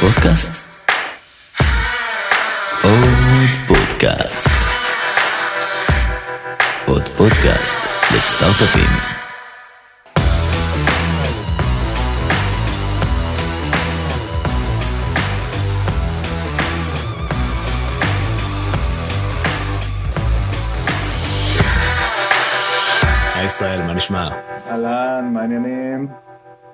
פודקאסט? עוד פודקאסט. עוד פודקאסט לסטארט-אפים. היי ישראל, מה נשמע? אהלן, מעניינים?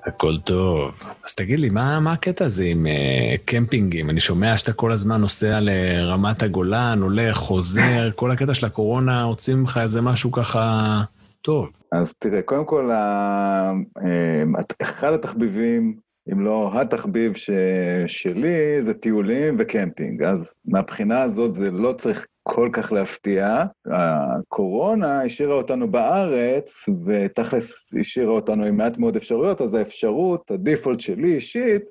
הכל טוב. אז תגיד לי, מה, מה הקטע הזה עם uh, קמפינגים? אני שומע שאתה כל הזמן נוסע לרמת הגולן, הולך, חוזר, כל הקטע של הקורונה, הוציא ממך איזה משהו ככה טוב. אז תראה, קודם כל, ה- אה, אחד התחביבים, אם לא התחביב ש... שלי, זה טיולים וקמפינג. אז מהבחינה הזאת זה לא צריך כל כך להפתיע. הקורונה השאירה אותנו בארץ, ותכלס השאירה אותנו עם מעט מאוד אפשרויות, אז האפשרות, הדיפולט שלי אישית,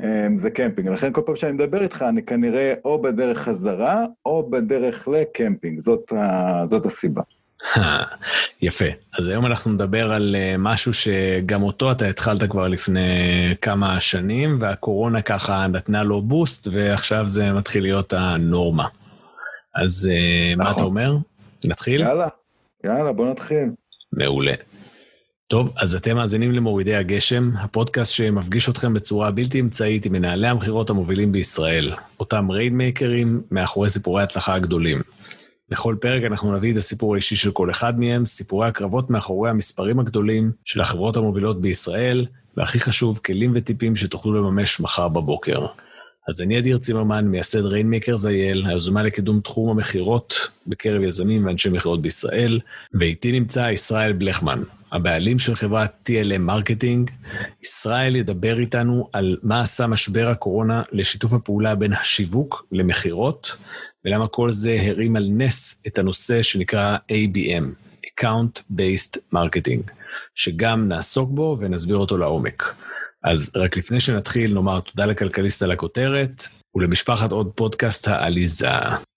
אה, זה קמפינג. לכן כל פעם שאני מדבר איתך, אני כנראה או בדרך חזרה, או בדרך לקמפינג. זאת, ה... זאת הסיבה. יפה. אז היום אנחנו נדבר על uh, משהו שגם אותו אתה התחלת כבר לפני כמה שנים, והקורונה ככה נתנה לו בוסט, ועכשיו זה מתחיל להיות הנורמה. אז מה נכון. אתה אומר? נתחיל? יאללה, יאללה, בוא נתחיל. מעולה. טוב, אז אתם מאזינים למורידי הגשם, הפודקאסט שמפגיש אתכם בצורה בלתי אמצעית עם מנהלי המכירות המובילים בישראל, אותם rainmakerים מאחורי סיפורי ההצלחה הגדולים. בכל פרק אנחנו נביא את הסיפור האישי של כל אחד מהם, סיפורי הקרבות מאחורי המספרים הגדולים של החברות המובילות בישראל, והכי חשוב, כלים וטיפים שתוכלו לממש מחר בבוקר. אז אני אדיר צימרמן, מייסד Rainmakers IL, היוזמה לקידום תחום המכירות בקרב יזמים ואנשי מכירות בישראל, ואיתי נמצא ישראל בלכמן, הבעלים של חברת TLM מרקטינג. ישראל ידבר איתנו על מה עשה משבר הקורונה לשיתוף הפעולה בין השיווק למכירות, ולמה כל זה הרים על נס את הנושא שנקרא ABM, Account Based Marketing, שגם נעסוק בו ונסביר אותו לעומק. אז רק לפני שנתחיל, נאמר תודה לכלכליסט על הכותרת, ולמשפחת עוד פודקאסט העליזה.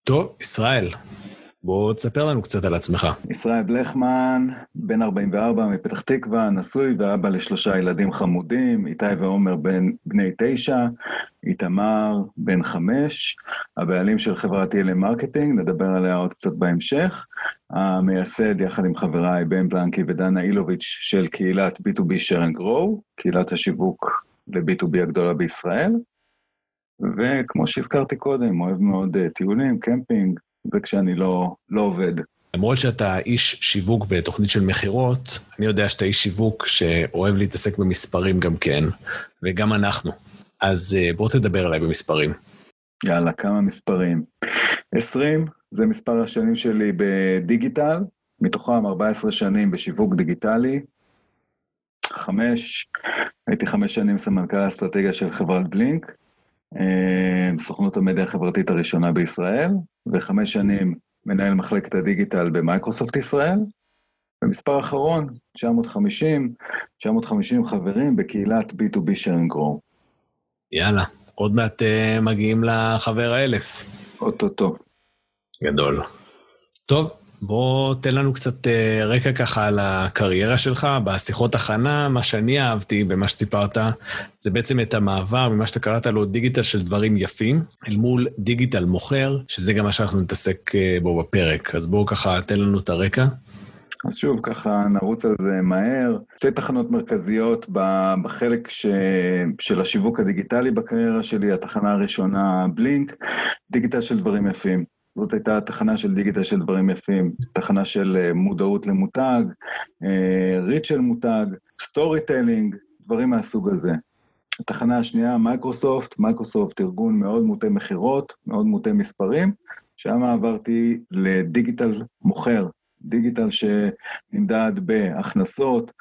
טוב, ישראל, בוא תספר לנו קצת על עצמך. ישראל בלכמן, בן 44 מפתח תקווה, נשוי ואבא לשלושה ילדים חמודים, איתי ועומר בן בני תשע, איתמר בן חמש, הבעלים של חברת TLM מרקטינג, נדבר עליה עוד קצת בהמשך, המייסד יחד עם חבריי בן בלנקי ודנה אילוביץ' של קהילת B2B share and grow, קהילת השיווק ל-B2B הגדולה בישראל, וכמו שהזכרתי קודם, אוהב מאוד uh, טיולים, קמפינג, זה כשאני לא, לא עובד. למרות שאתה איש שיווק בתוכנית של מכירות, אני יודע שאתה איש שיווק שאוהב להתעסק במספרים גם כן, וגם אנחנו. אז אה, בוא תדבר עליי במספרים. יאללה, כמה מספרים. 20 זה מספר השנים שלי בדיגיטל, מתוכם 14 שנים בשיווק דיגיטלי. חמש, הייתי חמש שנים סמנכ"ל האסטרטגיה של חברת בלינק, אה, סוכנות המדיה החברתית הראשונה בישראל, וחמש שנים מנהל מחלקת הדיגיטל במייקרוסופט ישראל. ומספר אחרון, 950, 950 חברים בקהילת B2B share and grow. יאללה, עוד מעט uh, מגיעים לחבר האלף. אוטוטו. גדול. טוב, בוא תן לנו קצת uh, רקע ככה על הקריירה שלך, בשיחות הכנה, מה שאני אהבתי במה שסיפרת, זה בעצם את המעבר ממה שאתה קראת לו דיגיטל של דברים יפים, אל מול דיגיטל מוכר, שזה גם מה שאנחנו נתעסק uh, בו בפרק. אז בואו ככה, תן לנו את הרקע. אז שוב, ככה נרוץ על זה מהר. שתי תחנות מרכזיות בחלק ש... של השיווק הדיגיטלי בקריירה שלי, התחנה הראשונה, בלינק, דיגיטל של דברים יפים. זאת הייתה התחנה של דיגיטל של דברים יפים, תחנה של אה, מודעות למותג, reach של מותג, storytelling, דברים מהסוג הזה. התחנה השנייה, מייקרוסופט, מייקרוסופט ארגון מאוד מוטה מכירות, מאוד מוטה מספרים, שם עברתי לדיגיטל מוכר, דיגיטל שנמדד בהכנסות,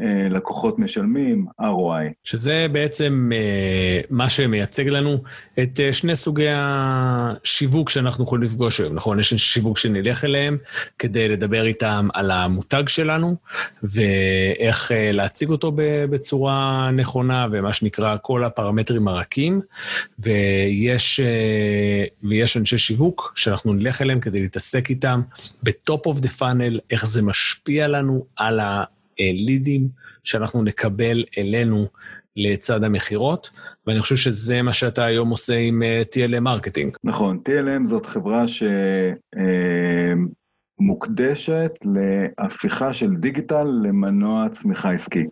אה, לקוחות משלמים, ROI. שזה בעצם אה, מה שמייצג לנו את אה, שני סוגי השיווק שאנחנו יכולים לפגוש היום, נכון? יש שיווק שנלך אליהם כדי לדבר איתם על המותג שלנו, ואיך להציג אותו בצורה נכונה, ומה שנקרא כל הפרמטרים הרכים, ויש, ויש אנשי שיווק שאנחנו נלך אליהם כדי להתעסק איתם ב-top of the funnel, איך זה משפיע לנו על הלידים שאנחנו נקבל אלינו לצד המכירות, ואני חושב שזה מה שאתה היום עושה עם אה, TLM Marketing. נכון, TLM זאת חברה שמוקדשת להפיכה של דיגיטל למנוע צמיחה עסקי.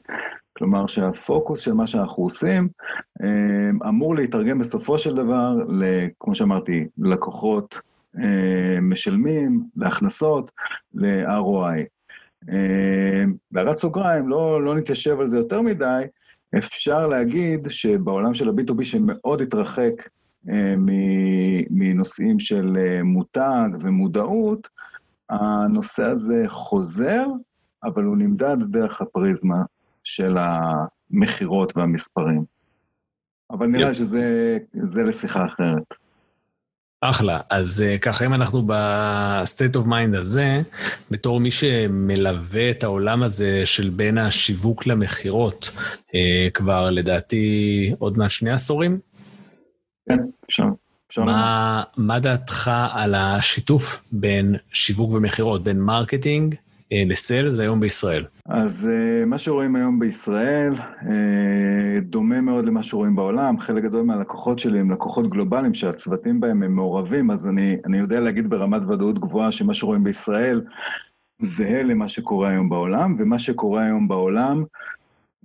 כלומר שהפוקוס של מה שאנחנו עושים אמור להתרגם בסופו של דבר, כמו שאמרתי, לקוחות משלמים, להכנסות, ל-ROI. בהערת סוגריים, לא, לא נתיישב על זה יותר מדי, אפשר להגיד שבעולם של ה-B2B שמאוד התרחק אה, מנושאים של אה, מותג ומודעות, הנושא הזה חוזר, אבל הוא נמדד דרך הפריזמה של המכירות והמספרים. אבל נראה לי שזה לשיחה אחרת. אחלה. אז אה, ככה, אם אנחנו ב-state of mind הזה, בתור מי שמלווה את העולם הזה של בין השיווק למכירות, אה, כבר לדעתי עוד מעט שני עשורים? כן, אפשר. מה, מה דעתך על השיתוף בין שיווק ומכירות, בין marketing אה, ל sales היום בישראל? אז אה, מה שרואים היום בישראל אה, דומה מאוד למה שרואים בעולם. חלק גדול מהלקוחות שלי הם לקוחות גלובליים שהצוותים בהם הם מעורבים, אז אני, אני יודע להגיד ברמת ודאות גבוהה שמה שרואים בישראל זהה למה שקורה היום בעולם, ומה שקורה היום בעולם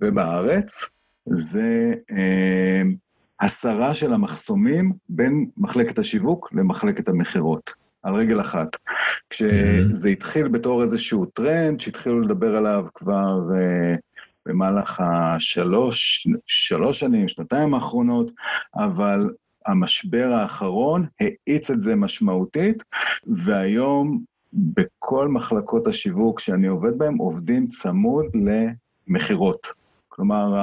ובארץ זה הסרה של המחסומים בין מחלקת השיווק למחלקת המכירות. על רגל אחת. כשזה התחיל בתור איזשהו טרנד שהתחילו לדבר עליו כבר uh, במהלך השלוש, שלוש שנים, שנתיים האחרונות, אבל המשבר האחרון האיץ את זה משמעותית, והיום בכל מחלקות השיווק שאני עובד בהן עובדים צמוד למכירות. כלומר,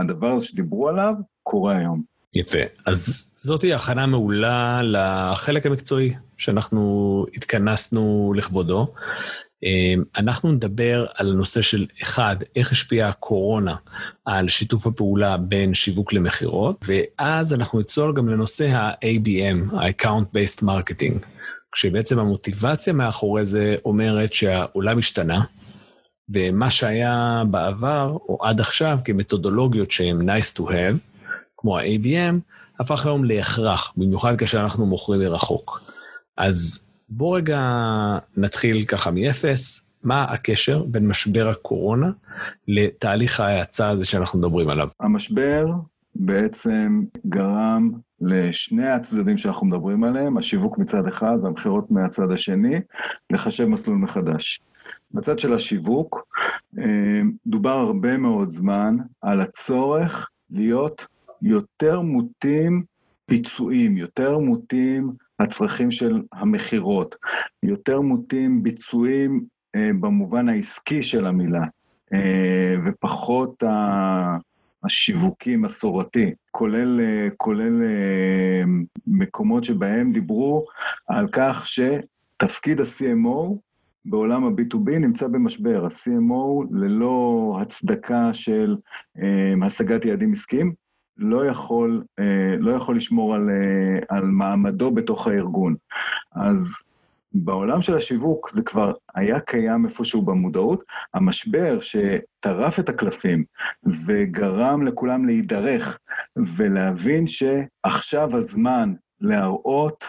הדבר הזה שדיברו עליו קורה היום. יפה. אז זאתי הכנה מעולה לחלק המקצועי שאנחנו התכנסנו לכבודו. אמ, אנחנו נדבר על הנושא של, אחד, איך השפיעה הקורונה על שיתוף הפעולה בין שיווק למכירות, ואז אנחנו נצלול גם לנושא ה-ABM, ה-Account-Based Marketing, כשבעצם המוטיבציה מאחורי זה אומרת שהעולם השתנה, ומה שהיה בעבר, או עד עכשיו, כמתודולוגיות שהן nice to have, כמו ה-ABM, הפך היום להכרח, במיוחד כאשר אנחנו מוכרים מרחוק. אז בוא רגע נתחיל ככה מאפס, מה הקשר בין משבר הקורונה לתהליך ההאצה הזה שאנחנו מדברים עליו? המשבר בעצם גרם לשני הצדדים שאנחנו מדברים עליהם, השיווק מצד אחד והמכירות מהצד השני, לחשב מסלול מחדש. בצד של השיווק, אה, דובר הרבה מאוד זמן על הצורך להיות יותר מוטים ביצועים, יותר מוטים הצרכים של המכירות, יותר מוטים ביצועים אה, במובן העסקי של המילה, אה, ופחות ה... השיווקי מסורתי, כולל, אה, כולל אה, מקומות שבהם דיברו על כך שתפקיד ה-CMO בעולם ה-B2B נמצא במשבר. ה-CMO ללא הצדקה של אה, השגת יעדים עסקיים, לא יכול, אה, לא יכול לשמור על, אה, על מעמדו בתוך הארגון. אז בעולם של השיווק זה כבר היה קיים איפשהו במודעות. המשבר שטרף את הקלפים וגרם לכולם להידרך ולהבין שעכשיו הזמן להראות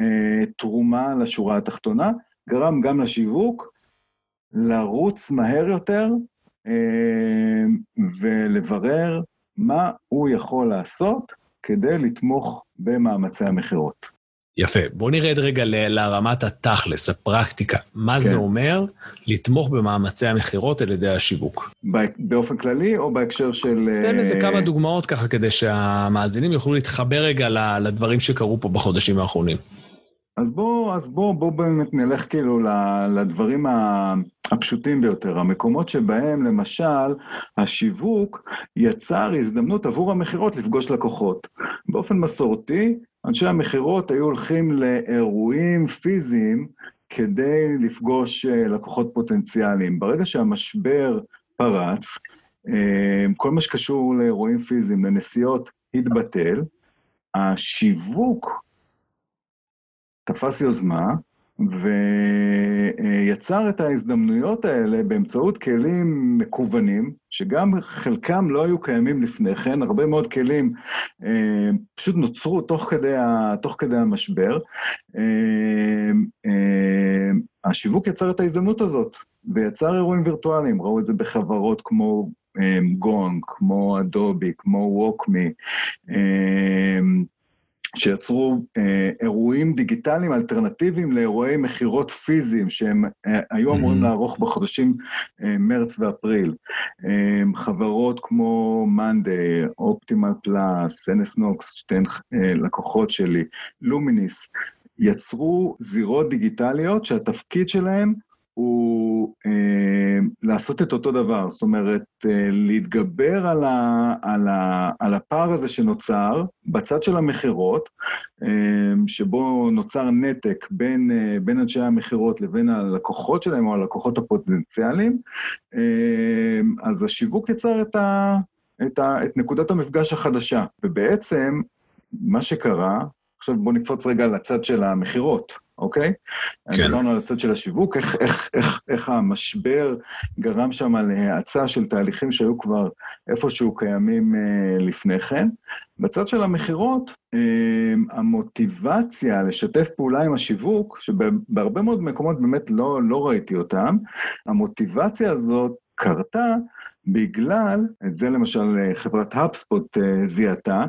אה, תרומה לשורה התחתונה, גרם גם לשיווק לרוץ מהר יותר אה, ולברר מה הוא יכול לעשות כדי לתמוך במאמצי המכירות. יפה. בוא נרד רגע לרמת התכלס, הפרקטיקה. מה כן. זה אומר לתמוך במאמצי המכירות על ידי השיווק? באופן כללי או בהקשר של... תן איזה uh... כמה דוגמאות ככה כדי שהמאזינים יוכלו להתחבר רגע לדברים שקרו פה בחודשים האחרונים. אז בואו אז בוא, בוא באמת נלך כאילו לדברים הפשוטים ביותר, המקומות שבהם למשל השיווק יצר הזדמנות עבור המכירות לפגוש לקוחות. באופן מסורתי, אנשי המכירות היו הולכים לאירועים פיזיים כדי לפגוש אה, לקוחות פוטנציאליים. ברגע שהמשבר פרץ, אה, כל מה שקשור לאירועים פיזיים, לנסיעות, התבטל, השיווק תפס יוזמה ויצר את ההזדמנויות האלה באמצעות כלים מקוונים, שגם חלקם לא היו קיימים לפני כן, הרבה מאוד כלים אה, פשוט נוצרו תוך כדי, ה, תוך כדי המשבר. אה, אה, השיווק יצר את ההזדמנות הזאת, ויצר אירועים וירטואליים, ראו את זה בחברות כמו גונג, כמו אדובי, כמו ווקמי. שיצרו אה, אירועים דיגיטליים אלטרנטיביים לאירועי מכירות פיזיים שהם אה, היו אמורים לערוך בחודשים אה, מרץ ואפריל. אה, חברות כמו מאנדיי, אופטימל פלאס, אנס נוקס, שתיהן אה, לקוחות שלי, לומיניס, יצרו זירות דיגיטליות שהתפקיד שלהם הוא אה, לעשות את אותו דבר, זאת אומרת, אה, להתגבר על, ה, על, ה, על הפער הזה שנוצר בצד של המכירות, אה, שבו נוצר נתק בין, אה, בין אנשי המכירות לבין הלקוחות שלהם או הלקוחות הפוטנציאליים, אה, אז השיווק יצר את, ה, את, ה, את נקודת המפגש החדשה, ובעצם מה שקרה, עכשיו בואו נקפוץ רגע לצד של המכירות. אוקיי? כן. דיברנו על הצד של השיווק, איך, איך, איך, איך המשבר גרם שם להאצה של תהליכים שהיו כבר איפשהו קיימים אה, לפני כן. בצד של המכירות, אה, המוטיבציה לשתף פעולה עם השיווק, שבהרבה מאוד מקומות באמת לא, לא ראיתי אותם, המוטיבציה הזאת קרתה בגלל, את זה למשל חברת האפספוט אה, זיהתה,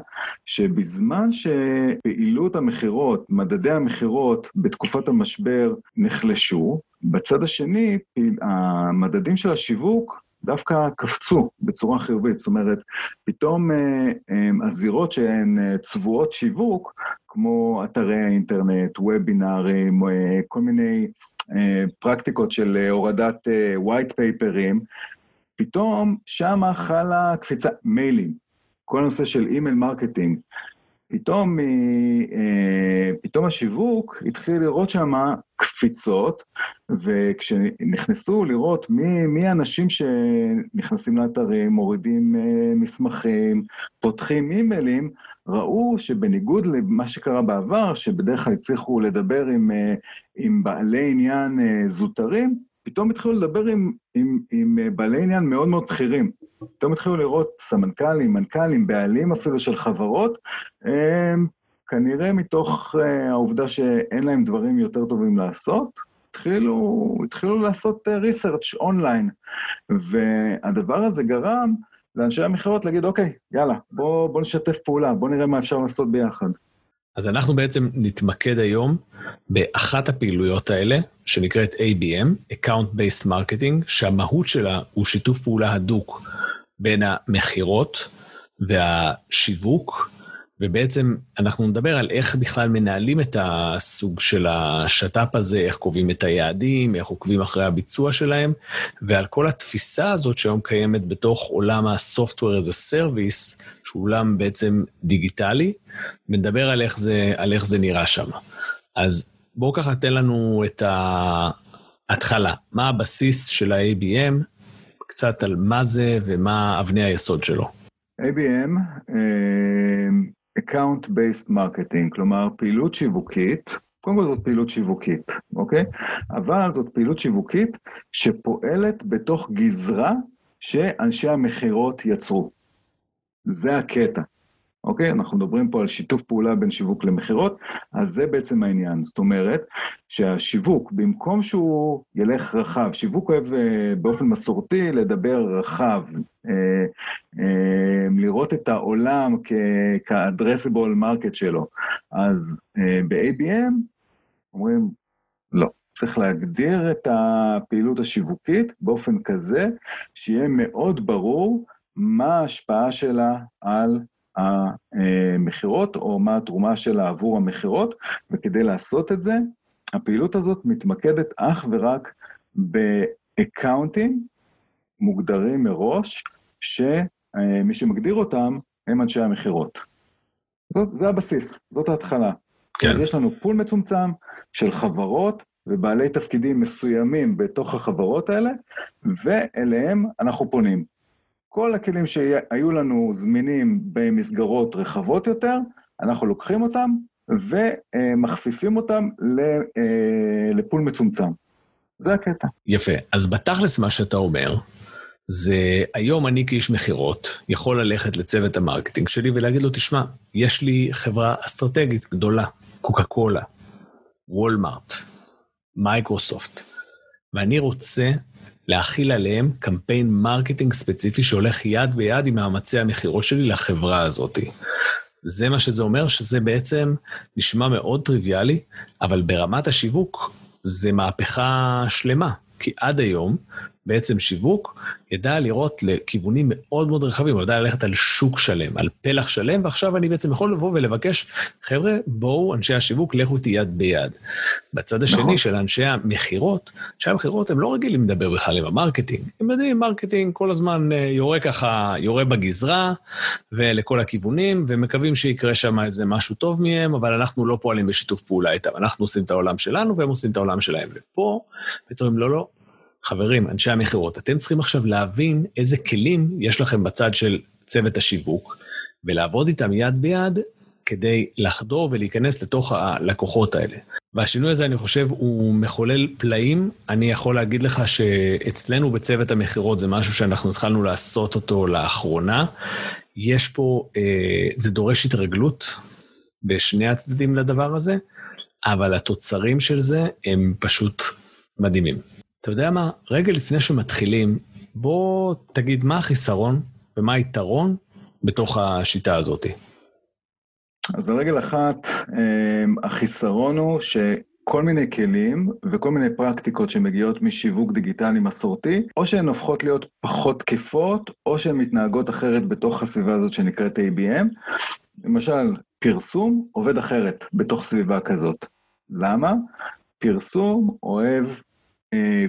שבזמן שפעילות המכירות, מדדי המכירות בתקופת המשבר נחלשו, בצד השני, המדדים של השיווק דווקא קפצו בצורה חיובית. זאת אומרת, פתאום אה, אה, הזירות שהן צבועות שיווק, כמו אתרי האינטרנט, וובינארים, כל מיני פרקטיקות של הורדת white paper ים, פתאום שמה חלה קפיצה, מיילים, כל הנושא של email marketing. פתאום, אה, פתאום השיווק התחיל לראות שם קפיצות, וכשנכנסו לראות מי, מי האנשים שנכנסים לאתרים, מורידים אה, מסמכים, פותחים אימיילים, ראו שבניגוד למה שקרה בעבר, שבדרך כלל הצליחו לדבר עם, אה, עם בעלי עניין זוטרים, פתאום התחילו לדבר עם, עם, עם אה, בעלי עניין מאוד מאוד בכירים. פתאום התחילו לראות סמנכ"לים, מנכ"לים, בעלים אפילו של חברות, הם, כנראה מתוך uh, העובדה שאין להם דברים יותר טובים לעשות, התחילו, התחילו לעשות research אונליין. והדבר הזה גרם לאנשי המכירות להגיד, אוקיי, יאללה, בואו בוא נשתף פעולה, בואו נראה מה אפשר לעשות ביחד. אז אנחנו בעצם נתמקד היום באחת הפעילויות האלה, שנקראת ABM, Account Based Marketing, שהמהות שלה הוא שיתוף פעולה הדוק בין המכירות והשיווק, ובעצם אנחנו נדבר על איך בכלל מנהלים את הסוג של השת"פ הזה, איך קובעים את היעדים, איך עוקבים אחרי הביצוע שלהם, ועל כל התפיסה הזאת שהיום קיימת בתוך עולם ה-Software as a Service, שהוא עולם בעצם דיגיטלי, ונדבר על איך זה, על איך זה נראה שם. אז בואו ככה תן לנו את ההתחלה. מה הבסיס של ה-ABM, קצת על מה זה ומה אבני היסוד שלו. ABM, Account-Based Marketing, כלומר פעילות שיווקית, קודם כל זאת פעילות שיווקית, אוקיי? אבל זאת פעילות שיווקית שפועלת בתוך גזרה שאנשי המכירות יצרו. זה הקטע, אוקיי? אנחנו מדברים פה על שיתוף פעולה בין שיווק למכירות, אז זה בעצם העניין. זאת אומרת, שהשיווק, במקום שהוא ילך רחב, שיווק אוהב אה, באופן מסורתי לדבר רחב, אה, אה, לראות את העולם כ-addressable market שלו. אז ב-ABM אומרים, לא. צריך להגדיר את הפעילות השיווקית באופן כזה, שיהיה מאוד ברור מה ההשפעה שלה על המכירות, או מה התרומה שלה עבור המכירות, וכדי לעשות את זה, הפעילות הזאת מתמקדת אך ורק באקאונטים מוגדרים מראש, שמי שמגדיר אותם הם אנשי המכירות. זה הבסיס, זאת ההתחלה. כן. יש לנו פול מצומצם של חברות ובעלי תפקידים מסוימים בתוך החברות האלה, ואליהם אנחנו פונים. כל הכלים שהיו לנו זמינים במסגרות רחבות יותר, אנחנו לוקחים אותם ומכפיפים אותם ל pool מצומצם. זה הקטע. יפה. אז בתכלס מה שאתה אומר, זה היום אני כאיש מכירות יכול ללכת לצוות ה marketing שלי ולהגיד לו, תשמע, יש לי חברה אסטרטגית גדולה, קוקה קולה, Walmart, Microsoft, ואני רוצה להחיל עליהם קמפיין marketing ספציפי שהולך יד ביד עם מאמצי המכירות שלי לחברה הזאת. זה מה שזה אומר, שזה בעצם נשמע מאוד טריוויאלי, אבל ברמת השיווק זה מהפכה שלמה. כי עד היום, בעצם שיווק ידע לראות לכיוונים מאוד מאוד רחבים, הוא ידע ללכת על שוק שלם, על פלח שלם, ועכשיו אני בעצם יכול לבוא ולבקש, חבר'ה, בואו, אנשי השיווק, לכו איתי יד ביד. בצד השני נכון. של אנשי המכירות, אנשי המכירות הם לא רגילים לדבר בכלל עם ה marketing. הם יודעים, marketing כל הזמן אה, יורה ככה, יורה בגזרה, ולכל הכיוונים, ומקווים שיקרה שם איזה משהו טוב מהם, אבל אנחנו לא פועלים בשיתוף פעולה איתם. אנחנו עושים את העולם שלנו, והם עושים את העולם שלהם. ופה, בעצם לא, לא, חברים, אנשי המכירות, אתם צריכים עכשיו להבין איזה כלים יש לכם בצד של צוות השיווק, ולעבוד איתם יד ביד כדי לחדור ולהיכנס לתוך הלקוחות האלה. והשינוי הזה, אני חושב, הוא מחולל פלאים. אני יכול להגיד לך שאצלנו בצוות המכירות זה משהו שאנחנו התחלנו לעשות אותו לאחרונה. יש פה, אה, זה דורש התרגלות בשני הצדדים לדבר הזה, אבל התוצרים של זה הם פשוט מדהימים. אתה יודע מה? רגע לפני שמתחילים, בוא תגיד מה החיסרון ומה היתרון בתוך השיטה הזאת. אז רגל אחת, אמ, החיסרון הוא שכל מיני כלים וכל מיני פרקטיקות שמגיעות משיווק דיגיטלי מסורתי, או שהן הופכות להיות פחות תקפות, או שהן מתנהגות אחרת בתוך הסביבה הזאת שנקראת ABM. למשל, פרסום עובד אחרת בתוך סביבה כזאת. למה? פרסום אוהב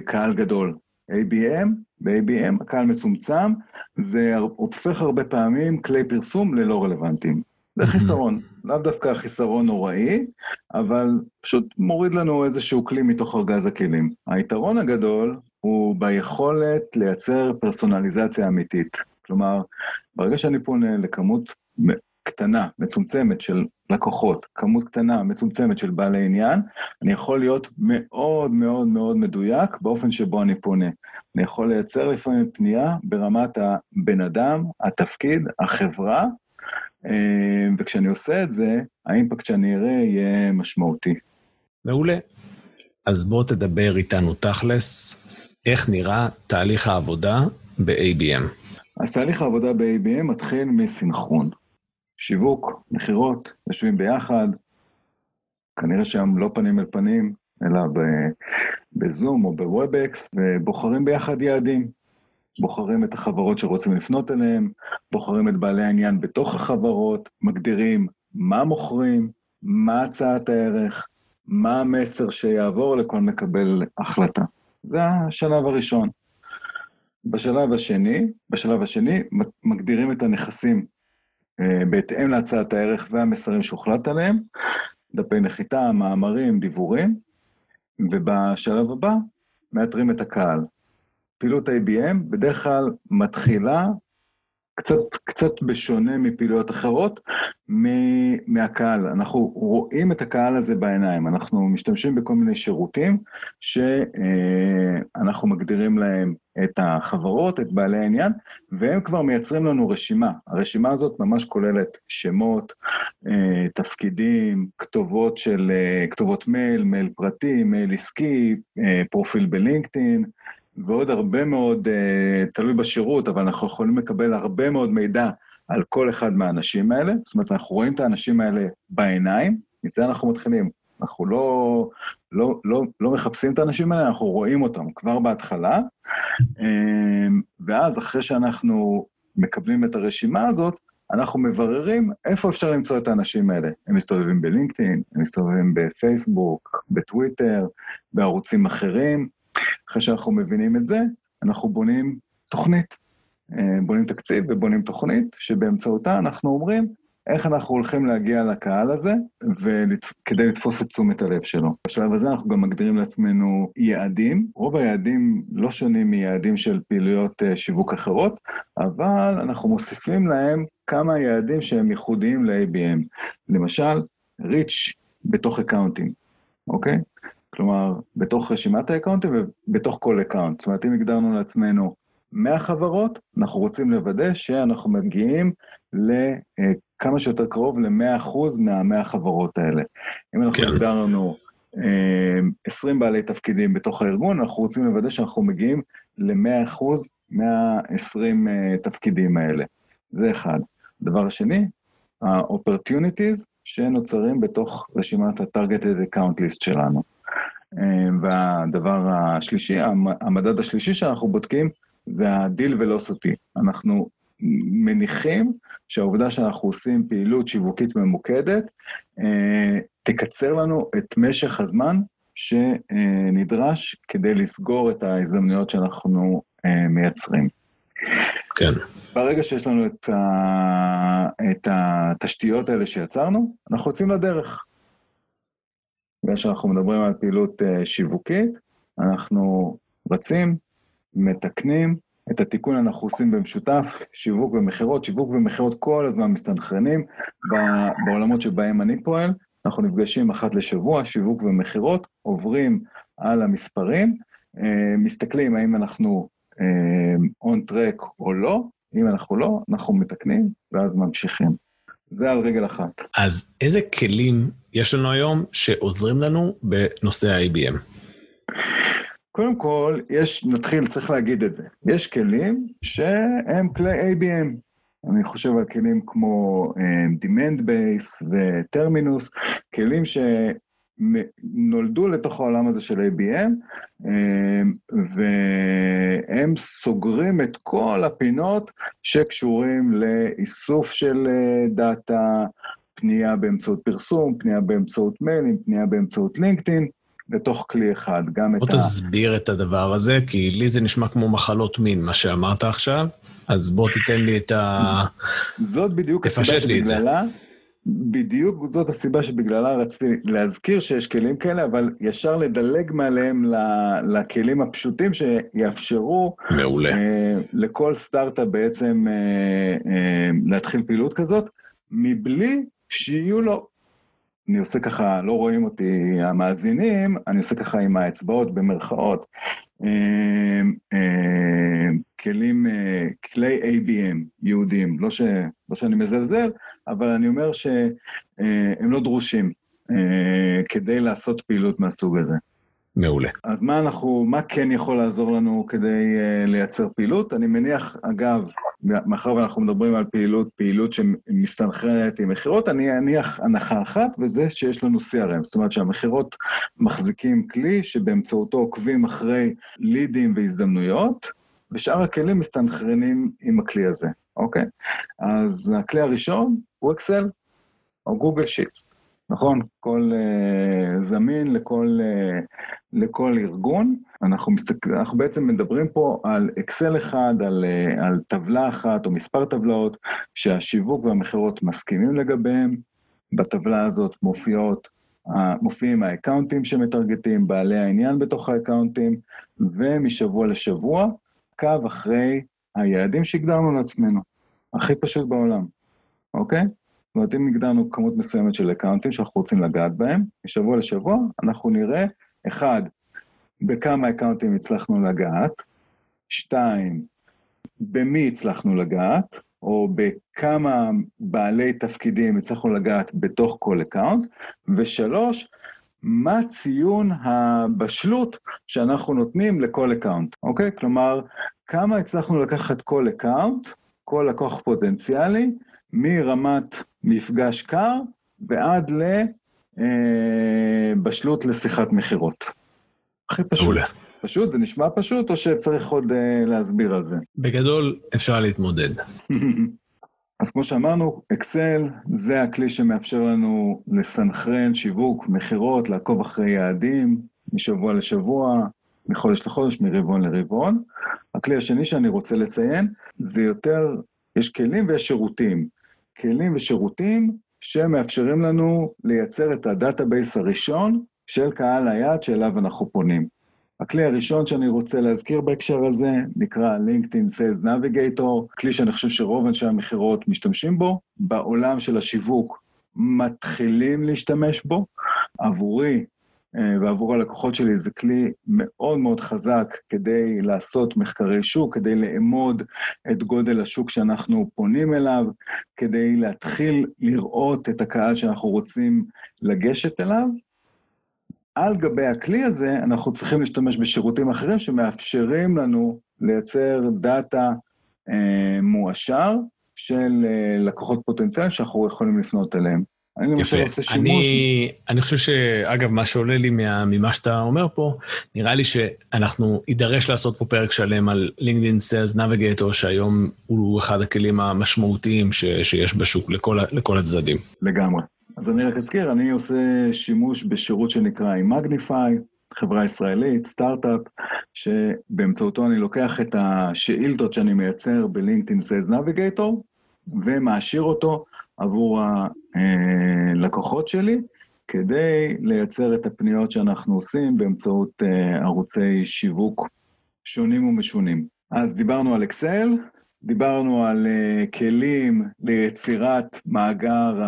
קהל גדול. ABM, ב-ABM הקהל מצומצם, זה הופך הרבה פעמים כלי פרסום ללא רלוונטיים. זה חיסרון, לאו דווקא חיסרון נוראי, אבל פשוט מוריד לנו איזשהו כלי מתוך ארגז הכלים. היתרון הגדול הוא ביכולת לייצר פרסונליזציה אמיתית. כלומר, ברגע שאני פונה לכמות קטנה, מצומצמת של לקוחות, כמות קטנה, מצומצמת של בעלי עניין, אני יכול להיות מאוד מאוד מאוד מדויק באופן שבו אני פונה. אני יכול לייצר לפעמים פנייה ברמת הבן אדם, התפקיד, החברה, אה, וכשאני עושה את זה, האימפקט שאני אראה יהיה משמעותי. מעולה. אז בוא תדבר איתנו תכלס, איך נראה תהליך העבודה ב-ABM. אז תהליך העבודה ב-ABM מתחיל מסנכרון. שיווק, מכירות, יושבים ביחד, כנראה שהם לא פנים אל פנים, אלא ב Zoom או ב Webex, ובוחרים ביחד יעדים. בוחרים את החברות שרוצים לפנות אליהם, בוחרים את בעלי העניין בתוך החברות, מגדירים מה מוכרים, מה הצעת הערך, מה המסר שיעבור לכל מקבל החלטה. זה השלב הראשון. בשלב השני, בשלב השני, מגדירים את הנכסים בהתאם להצעת הערך והמסרים שהוחלט עליהם, דפי נחיתה, מאמרים, דיבורים, ובשלב הבא מאתרים את הקהל. פעילות ABM בדרך כלל מתחילה קצת, קצת בשונה מפעילויות אחרות, מהקהל. אנחנו רואים את הקהל הזה בעיניים, אנחנו משתמשים בכל מיני שירותים שאנחנו מגדירים להם את החברות, את בעלי העניין, והם כבר מייצרים לנו רשימה. הרשימה הזאת ממש כוללת שמות, תפקידים, כתובות של, כתובות מייל, מייל פרטי, מייל עסקי, פרופיל בלינקדאין, ועוד הרבה מאוד, uh, תלוי בשירות, אבל אנחנו יכולים לקבל הרבה מאוד מידע על כל אחד מהאנשים האלה. זאת אומרת, אנחנו רואים את האנשים האלה בעיניים, מזה אנחנו מתחילים. אנחנו לא, לא, לא, לא מחפשים את האנשים האלה, אנחנו רואים אותם כבר בהתחלה, אמ, ואז אחרי שאנחנו מקבלים את הרשימה הזאת, אנחנו מבררים איפה אפשר למצוא את האנשים האלה. הם מסתובבים בלינקדאין, הם מסתובבים בפייסבוק, בטוויטר, בערוצים אחרים, אחרי שאנחנו מבינים את זה, אנחנו בונים תוכנית. אה, בונים תקציב ובונים תוכנית, שבאמצעותה אנחנו אומרים איך אנחנו הולכים להגיע לקהל הזה, כדי לתפוס את תשומת הלב שלו. בשלב הזה אנחנו גם מגדירים לעצמנו יעדים. רוב היעדים לא שונים מיעדים של פעילויות אה, שיווק אחרות, אבל אנחנו מוסיפים להם כמה יעדים שהם ייחודיים ל-ABM. למשל, reach בתוך account ים, אוקיי? כלומר, בתוך רשימת ה account ים ובתוך כל account. זאת אומרת, אם הגדרנו לעצמנו 100 חברות, אנחנו רוצים לוודא שאנחנו מגיעים לכמה שיותר קרוב ל-100% מה-100 חברות האלה. אם אנחנו כן. הגדרנו 20 בעלי תפקידים בתוך הארגון, אנחנו רוצים לוודא שאנחנו מגיעים ל-100% מה-20 תפקידים האלה. זה אחד. דבר שני, ה-opportunities שנוצרים בתוך רשימת ה-targeted account list שלנו. והדבר השלישי, המדד השלישי שאנחנו בודקים, זה ה-deal velocity. אנחנו מניחים שהעובדה שאנחנו עושים פעילות שיווקית ממוקדת, תקצר לנו את משך הזמן שנדרש כדי לסגור את ההזדמנויות שאנחנו מייצרים. כן. ברגע שיש לנו את, ה... את התשתיות האלה שיצרנו, אנחנו יוצאים לדרך. בגלל שאנחנו מדברים על פעילות שיווקית, אנחנו רצים, מתקנים, את התיקון אנחנו עושים במשותף, שיווק ומכירות, שיווק ומכירות כל הזמן מסתנכרנים בעולמות שבהם אני פועל, אנחנו נפגשים אחת לשבוע, שיווק ומכירות, עוברים על המספרים, מסתכלים האם אנחנו on track או לא, אם אנחנו לא, אנחנו מתקנים ואז ממשיכים. זה על רגל אחת. אז איזה כלים יש לנו היום שעוזרים לנו בנושא ה-IBM? קודם כל, יש, נתחיל, צריך להגיד את זה. יש כלים שהם כלי ABM. אני חושב על כלים כמו uh, Demand Base וטרמינוס, כלים שנולדו לתוך העולם הזה של ABM, uh, והם סוגרים את כל הפינות שקשורים לאיסוף של דאטה, פנייה באמצעות פרסום, פנייה באמצעות מיילים, פנייה באמצעות לינקדאין. לתוך כלי אחד, גם את ה... בוא תסביר את הדבר הזה, כי לי זה נשמע כמו מחלות מין, מה שאמרת עכשיו, אז בוא תיתן לי את ה... זאת בדיוק הסיבה שבגללה, בדיוק זאת הסיבה שבגללה רציתי להזכיר שיש כלים כאלה, אבל ישר לדלג מעליהם לכלים הפשוטים שיאפשרו... מעולה. אה, לכל סטארט-אפ בעצם אה, אה, להתחיל פעילות כזאת, מבלי שיהיו לו אני עושה ככה, לא רואים אותי המאזינים, אני עושה ככה עם האצבעות במרכאות. כלים, כלי ABM יהודים, לא, ש, לא שאני מזלזל, אבל אני אומר שהם לא דרושים כדי לעשות פעילות מהסוג הזה. מעולה. אז מה אנחנו, מה כן יכול לעזור לנו כדי לייצר פעילות? אני מניח, אגב, מאחר ואנחנו מדברים על פעילות, פעילות שמסתנכרנת עם מכירות, אני אניח הנחה אחת, וזה שיש לנו CRM. זאת אומרת שהמכירות מחזיקים כלי שבאמצעותו עוקבים אחרי לידים והזדמנויות, ושאר הכלים מסתנכרנים עם הכלי הזה, אוקיי? אז הכלי הראשון הוא אקסל, או גוגל שיטס. נכון? כל uh, זמין לכל, uh, לכל ארגון. אנחנו, בעצם מדברים פה על אקסל אחד, על, uh, על טבלה אחת או מספר טבלאות שהשיווק והמכירות מסכימים לגביהם. בטבלה הזאת מופיעות, מופיעים האקאונטים שמטרגטים, בעלי העניין בתוך האקאונטים, ומשבוע לשבוע, עקב אחרי היעדים שהגדרנו לעצמנו. הכי פשוט בעולם, אוקיי? זאת אומרת, אם הגדרנו כמות מסוימת של account ים שאנחנו רוצים לגעת בהם, משבוע לשבוע אנחנו נראה, אחד, בכמה account ים הצלחנו לגעת, שתיים, במי הצלחנו לגעת, או בכמה בעלי תפקידים הצלחנו לגעת בתוך כל account, ושלוש, מה ציון הבשלות שאנחנו נותנים לכל account, אוקיי? כלומר, כמה הצלחנו לקחת כל account, כל לקוח פוטנציאלי, מרמת מפגש קר ועד לבשלות לשיחת מכירות. הכי פשוט. מעולה. פשוט? זה נשמע פשוט, או שצריך עוד אה, להסביר על זה? בגדול, אפשר להתמודד. אז כמו שאמרנו, Excel זה הכלי שמאפשר לנו לסנכרן שיווק, מכירות, לעקוב אחרי יעדים, משבוע לשבוע, מחודש לחודש, מרבעון לרבעון. הכלי השני שאני רוצה לציין, זה יותר, יש כלים ויש שירותים. כלים ושירותים שמאפשרים לנו לייצר את ה database הראשון של קהל היעד שאליו אנחנו פונים. הכלי הראשון שאני רוצה להזכיר בהקשר הזה נקרא LinkedIn Sales Navigator, כלי שאני חושב שרוב אנשי המכירות משתמשים בו. בעולם של השיווק מתחילים להשתמש בו. עבורי ועבור הלקוחות שלי זה כלי מאוד מאוד חזק כדי לעשות מחקרי שוק, כדי לאמוד את גודל השוק שאנחנו פונים אליו, כדי להתחיל לראות את הקהל שאנחנו רוצים לגשת אליו. על גבי הכלי הזה, אנחנו צריכים להשתמש בשירותים אחרים שמאפשרים לנו לייצר דאטה אה, מועשר של אה, לקוחות פוטנציאליים שאנחנו יכולים לפנות אליהם. אני למשל עושה שימוש... אני, אני חושב שאגב, מה שעולה לי מה, ממה שאתה אומר פה, נראה לי שאנחנו נידרש לעשות פה פרק שלם על LinkedIn Sales Navigator, שהיום הוא אחד הכלים המשמעותיים ש, שיש בשוק לכל, לכל הצדדים. לגמרי. אז אני רק אזכיר, אני עושה שימוש בשירות שנקרא Imagnify, חברה ישראלית, סטארט-אפ, שבאמצעותו אני לוקח את השאילתות שאני מייצר בלינקדאין Sales Navigator, ומעשיר אותו עבור הלקוחות שלי, כדי לייצר את הפניות שאנחנו עושים באמצעות אה, ערוצי שיווק שונים ומשונים. אז דיברנו על אקסל, דיברנו על אה, כלים ליצירת מאגר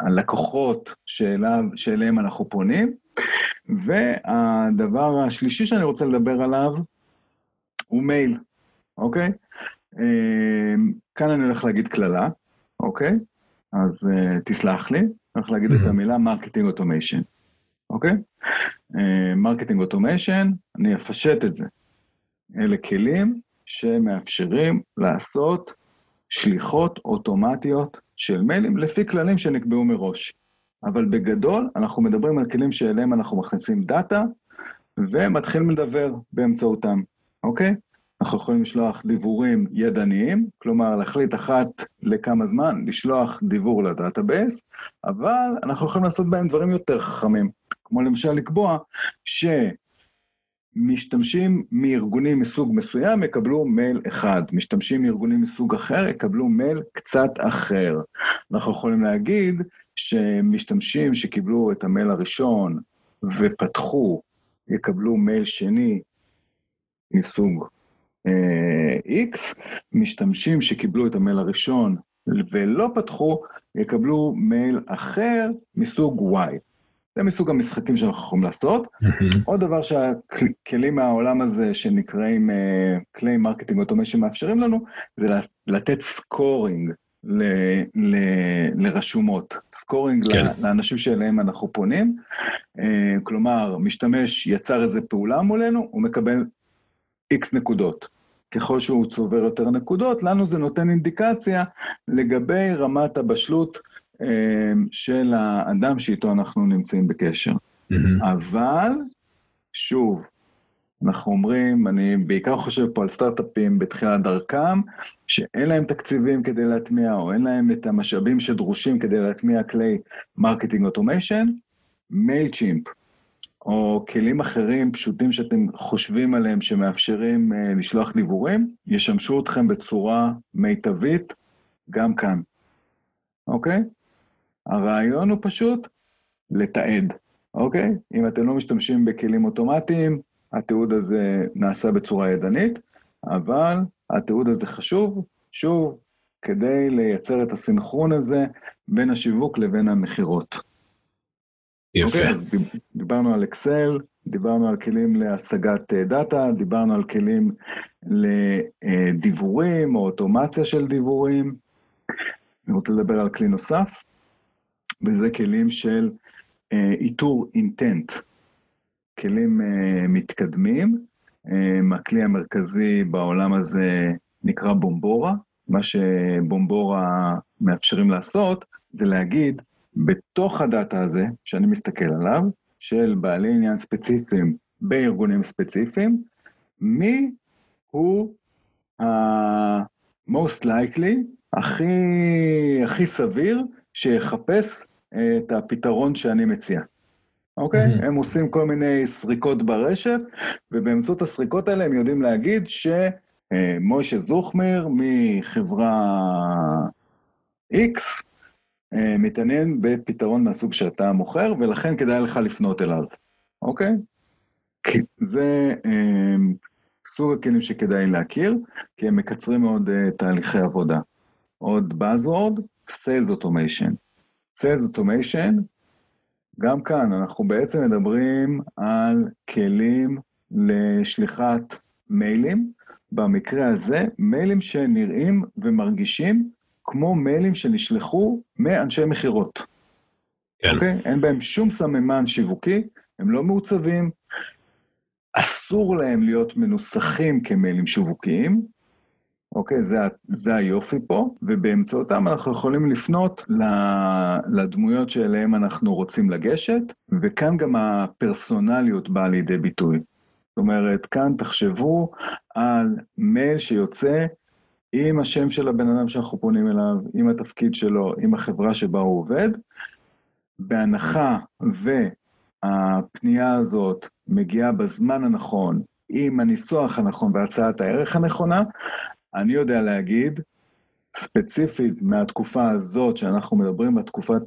הלקוחות שאליו, שאליהם אנחנו פונים, והדבר השלישי שאני רוצה לדבר עליו הוא מייל, אוקיי? אה, כאן אני הולך להגיד קללה, אוקיי? אז אה, תסלח לי, הולך להגיד את המילה marketing automation, אוקיי? marketing אה, automation, אני אפשט את זה. אלה כלים שמאפשרים לעשות שליחות אוטומטיות של מיילים לפי כללים שנקבעו מראש. אבל בגדול, אנחנו מדברים על כלים שאליהם אנחנו מכניסים data, ומתחילים לדבר באמצעותם, אוקיי? אנחנו יכולים לשלוח דיוורים ידניים, כלומר להחליט אחת לכמה זמן, לשלוח דיוור ל database, אבל אנחנו יכולים לעשות בהם דברים יותר חכמים, כמו למשל לקבוע שמשתמשים מארגונים מסוג מסוים יקבלו מייל אחד, משתמשים מארגונים מסוג אחר יקבלו מייל קצת אחר. אנחנו יכולים להגיד שמשתמשים שקיבלו את המייל הראשון ופתחו, יקבלו מייל שני מסוג X, משתמשים שקיבלו את המייל הראשון ולא פתחו, יקבלו מייל אחר מסוג Y. זה מסוג המשחקים שאנחנו יכולים לעשות. עוד דבר שהכלים מהעולם הזה שנקראים כלי marketing automation מאפשרים לנו, זה לתת scoring ל, ל, לרשומות, scoring כן. לאנשים שאליהם אנחנו פונים. כלומר, משתמש יצר איזה פעולה מולנו, הוא מקבל איקס נקודות. ככל שהוא צובר יותר נקודות, לנו זה נותן אינדיקציה לגבי רמת הבשלות אה, של האדם שאיתו אנחנו נמצאים בקשר. Mm-hmm. אבל, שוב, אנחנו אומרים, אני בעיקר חושב פה על סטארט-אפים בתחילת דרכם, שאין להם תקציבים כדי להטמיע, או אין להם את המשאבים שדרושים כדי להטמיע כלי marketing automation, MailChimp. או כלים אחרים פשוטים שאתם חושבים עליהם שמאפשרים uh, לשלוח דיוורים, ישמשו אתכם בצורה מיטבית גם כאן, אוקיי? הרעיון הוא פשוט לתעד, אוקיי? אם אתם לא משתמשים בכלים אוטומטיים, התיעוד הזה נעשה בצורה ידנית, אבל התיעוד הזה חשוב, שוב, כדי לייצר את הסינכרון הזה בין השיווק לבין המכירות. יפה. אוקיי, אז דיברנו על אקסל, דיברנו על כלים להשגת אה, דאטה, דיברנו על כלים לדיבורים או אוטומציה של דיבורים. אני רוצה לדבר על כלי נוסף, וזה כלים של אה, איתור אינטנט. כלים אה, מתקדמים. הכלי המרכזי בעולם הזה נקרא בומבורה. מה שבומבורה מאפשרים לעשות זה להגיד, בתוך הדאטה הזה, שאני מסתכל עליו, של בעלי עניין ספציפיים בארגונים ספציפיים, מי הוא ה-most likely, הכי, הכי סביר, שיחפש את הפתרון שאני מציע. אוקיי? Mm-hmm. הם עושים כל מיני סריקות ברשת, ובאמצעות הסריקות האלה הם יודעים להגיד שמשה זוכמיר מחברה X אה, מתעניין בפתרון מהסוג שאתה מוכר, ולכן כדאי לך לפנות אליו, אוקיי? זה אה, סוג הכלים שכדאי להכיר, כי הם מקצרים מאוד אה, תהליכי עבודה. עוד Buzzword, Sales Automation. Sales Automation, גם כאן אנחנו בעצם מדברים על כלים לשליחת מיילים, במקרה הזה מיילים שנראים ומרגישים כמו מיילים שנשלחו מאנשי מכירות. כן. אוקיי? אין בהם שום סממן שיווקי, הם לא מעוצבים, אסור להם להיות מנוסחים כמיילים שיווקיים, אוקיי? זה, זה היופי פה, ובאמצעותם אנחנו יכולים לפנות לדמויות שאליהן אנחנו רוצים לגשת, וכאן גם הפרסונליות באה לידי ביטוי. זאת אומרת, כאן תחשבו על מייל שיוצא עם השם של הבן אדם שאנחנו פונים אליו, עם התפקיד שלו, עם החברה שבה הוא עובד, בהנחה והפנייה הזאת מגיעה בזמן הנכון, עם הניסוח הנכון והצעת הערך הנכונה, אני יודע להגיד, ספציפית מהתקופה הזאת שאנחנו מדברים, בתקופת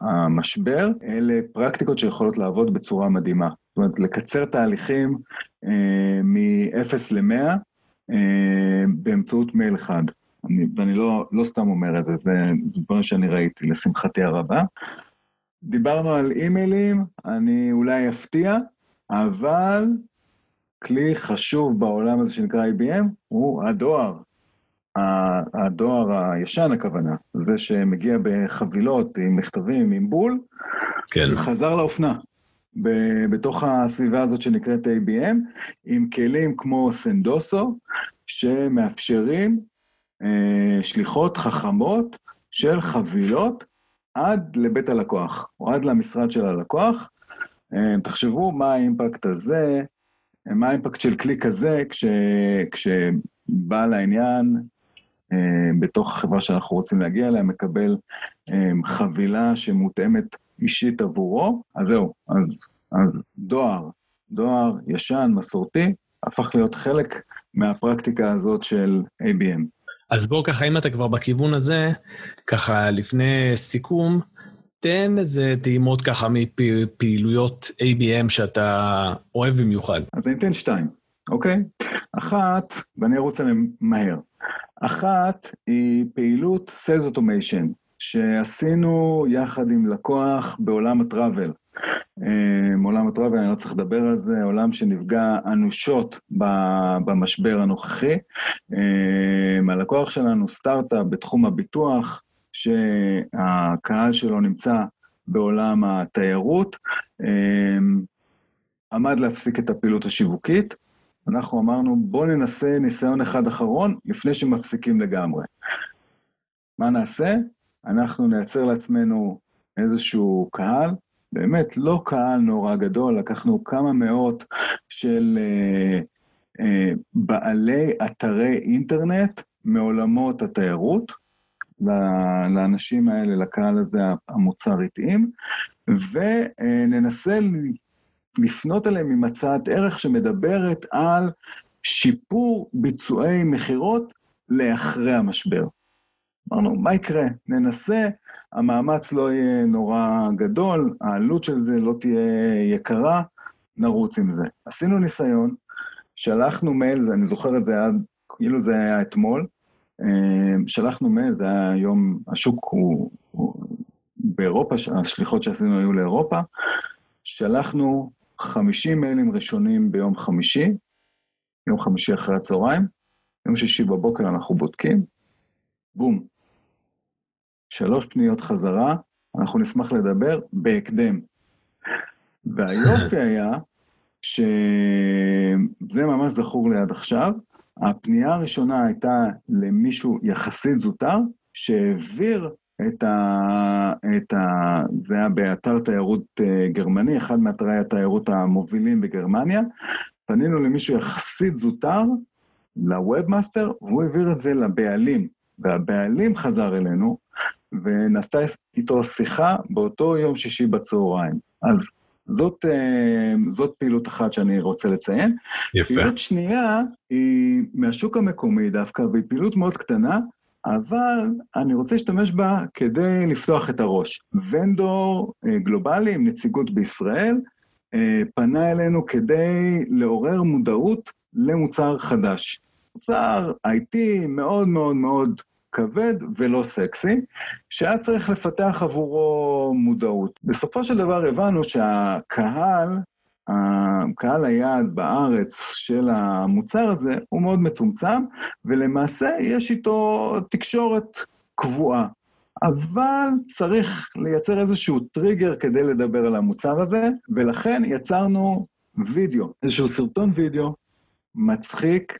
המשבר, אלה פרקטיקות שיכולות לעבוד בצורה מדהימה. זאת אומרת, לקצר תהליכים אה, מ-0 ל-100 אה, באמצעות מייל אחד. אני, ואני לא, לא סתם אומר את זה, זה, זה דברים שאני ראיתי, לשמחתי הרבה. דיברנו על אימיילים, אני אולי אפתיע, אבל כלי חשוב בעולם הזה שנקרא IBM הוא הדואר. הדואר הישן הכוונה, זה שמגיע בחבילות עם מכתבים, עם בול, כן. חזר לאופנה. בתוך הסביבה הזאת שנקראת ABM, עם כלים כמו סנדוסו, שמאפשרים אה, שליחות חכמות של חבילות עד לבית הלקוח, או עד למשרד של הלקוח. אה, תחשבו מה האימפקט הזה, מה האימפקט של כלי כזה כש, כשבעל העניין אה, בתוך החברה שאנחנו רוצים להגיע אליה מקבל אה, חבילה שמותאמת אישית עבורו, אז זהו, אז, אז דואר, דואר ישן, מסורתי, הפך להיות חלק מהפרקטיקה הזאת של ABM. אז בוא ככה, אם אתה כבר בכיוון הזה, ככה לפני סיכום, תן איזה טעימות ככה מפעילויות ABM שאתה אוהב במיוחד. אז אני אתן שתיים, אוקיי? אחת, ואני ארוץ עליהן מהר. אחת היא פעילות Sales Automation, שעשינו יחד עם לקוח בעולם הטראבל. עולם הטראבל, אני לא צריך לדבר על זה, עולם שנפגע אנושות במשבר הנוכחי. הלקוח שלנו סטארט-אפ בתחום הביטוח, שהקהל שלו נמצא בעולם התיירות, עמד להפסיק את הפעילות השיווקית. אנחנו אמרנו, בואו ננסה ניסיון אחד אחרון לפני שמפסיקים לגמרי. מה נעשה? אנחנו נייצר לעצמנו איזשהו קהל, באמת לא קהל נורא גדול, לקחנו כמה מאות של אה, אה, בעלי אתרי אינטרנט מעולמות התיירות, לאנשים האלה, לקהל הזה המוצר התאים, וננסה לפנות אליהם עם הצעת ערך שמדברת על שיפור ביצועי מכירות לאחרי המשבר. אמרנו, מה יקרה? ננסה, המאמץ לא יהיה נורא גדול, העלות של זה לא תהיה יקרה, נרוץ עם זה. עשינו ניסיון, שלחנו מייל, אני זוכר את זה עד, כאילו זה היה אתמול, אה, שלחנו מייל, זה היה היום, השוק הוא, הוא באירופה, השליחות שעשינו היו לאירופה, שלחנו 50 מיילים ראשונים ביום חמישי, יום חמישי אחרי הצהריים, יום שישי בבוקר אנחנו בודקים, בום. שלוש פניות חזרה, אנחנו נשמח לדבר בהקדם. והיופי היה שזה ממש זכור לי עד עכשיו, הפנייה הראשונה הייתה למישהו יחסית זוטר, שהעביר את ה... את ה... זה היה באתר תיירות אה, גרמני, אחד מאתרי התיירות המובילים בגרמניה. פנינו למישהו יחסית זוטר, ל webmaster, והוא העביר את זה לבעלים. והבעלים חזר אלינו, ונעשתה איתו שיחה באותו יום שישי בצהריים. אז זאת, אה, זאת פעילות אחת שאני רוצה לציין. יפה. פעילות שנייה היא מהשוק המקומי דווקא, והיא פעילות מאוד קטנה, אבל אני רוצה להשתמש בה כדי לפתוח את הראש. vendor אה, גלובלי עם נציגות בישראל אה, פנה אלינו כדי לעורר מודעות למוצר חדש. מוצר IT מאוד מאוד מאוד כבד ולא סקסי, שהיה צריך לפתח עבורו מודעות. בסופו של דבר הבנו שהקהל, קהל היעד בארץ של המוצר הזה הוא מאוד מצומצם, ולמעשה יש איתו תקשורת קבועה. אבל צריך לייצר איזשהו טריגר כדי לדבר על המוצר הזה, ולכן יצרנו וידאו, איזשהו סרטון וידאו מצחיק,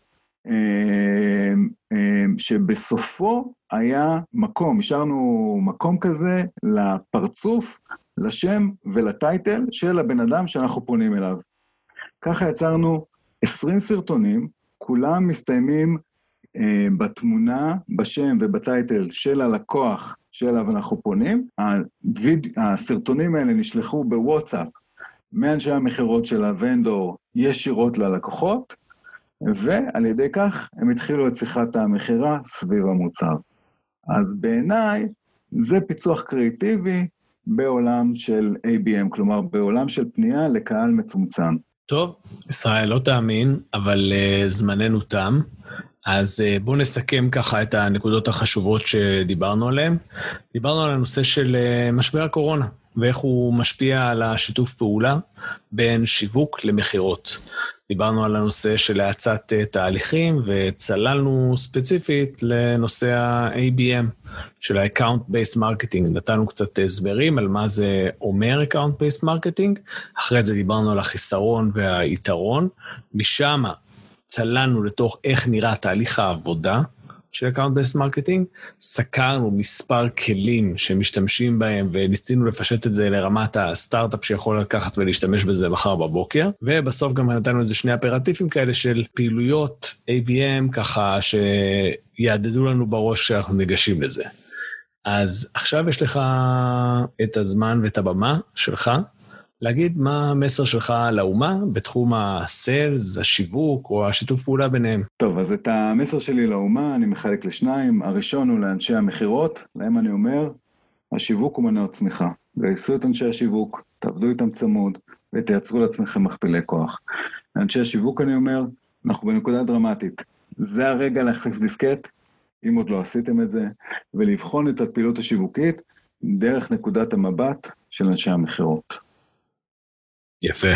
שבסופו היה מקום, השארנו מקום כזה לפרצוף, לשם ולטייטל של הבן אדם שאנחנו פונים אליו. ככה יצרנו 20 סרטונים, כולם מסתיימים אה, בתמונה, בשם ובטייטל של הלקוח שאליו אנחנו פונים. הויד... הסרטונים האלה נשלחו בוואטסאפ מאנשי המכירות של הוונדור ישירות ללקוחות, ועל ידי כך הם התחילו את שיחת המכירה סביב המוצר. אז בעיניי זה פיצוח קריאיטיבי בעולם של ABM, כלומר בעולם של פנייה לקהל מצומצם. טוב, ישראל, לא תאמין, אבל uh, זמננו תם. אז uh, בואו נסכם ככה את הנקודות החשובות שדיברנו עליהן. דיברנו על הנושא של uh, משבר הקורונה, ואיך הוא משפיע על השיתוף פעולה בין שיווק למכירות. דיברנו על הנושא של האצת uh, תהליכים, וצללנו ספציפית לנושא ה-ABM, של ה-Account-Based Marketing. נתנו קצת הסברים על מה זה אומר Account-Based Marketing, אחרי זה דיברנו על החיסרון והיתרון. משם צללנו לתוך איך נראה תהליך העבודה של account-based marketing, סקרנו מספר כלים שמשתמשים בהם וניסינו לפשט את זה לרמת הסטארט-אפ שיכול לקחת ולהשתמש בזה מחר בבוקר, ובסוף גם נתנו איזה שני אפרטיפים כאלה של פעילויות ABM ככה שיהדהדו לנו בראש כשאנחנו ניגשים לזה. אז עכשיו יש לך את הזמן ואת הבמה שלך להגיד מה המסר שלך לאומה בתחום הסיילס, השיווק או השיתוף פעולה ביניהם. טוב, אז את המסר שלי לאומה אני מחלק לשניים. הראשון הוא לאנשי המכירות, להם אני אומר, השיווק הוא מנוע צמיחה. גייסו את אנשי השיווק, תעבדו איתם צמוד ותייצרו לעצמכם מכפילי כוח. לאנשי השיווק אני אומר, אנחנו בנקודה דרמטית. זה הרגע להחליף דיסקט, אם עוד לא עשיתם את זה, ולבחון את הפעילות השיווקית דרך נקודת המבט של אנשי המכירות. יפה.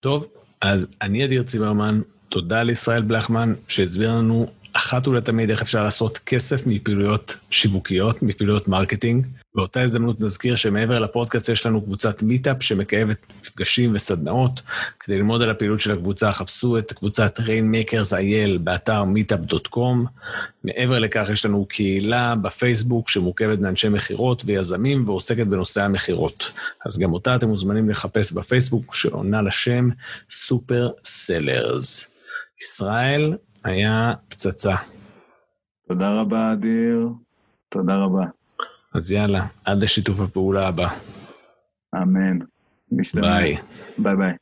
טוב, אז אני אדיר ציברמן, תודה לישראל בלכמן שהסביר לנו אחת ולתמיד איך אפשר לעשות כסף מפעילויות שיווקיות, מפעילויות marketing. באותה הזדמנות נזכיר שמעבר לפודקאסט יש לנו קבוצת מיטאפ שמקיימת מפגשים וסדנאות. כדי ללמוד על הפעילות של הקבוצה, חפשו את קבוצת rainmakers.il באתר meetup.com. מעבר לכך, יש לנו קהילה בפייסבוק שמורכבת מאנשי מכירות ויזמים ועוסקת בנושא המכירות. אז גם אותה אתם מוזמנים לחפש בפייסבוק, שעונה לשם Super Sellers. ישראל, היה פצצה. תודה רבה, אדיר. תודה רבה. אז יאללה, עד לשיתוף הפעולה הבא. אמן. ביי. ביי ביי.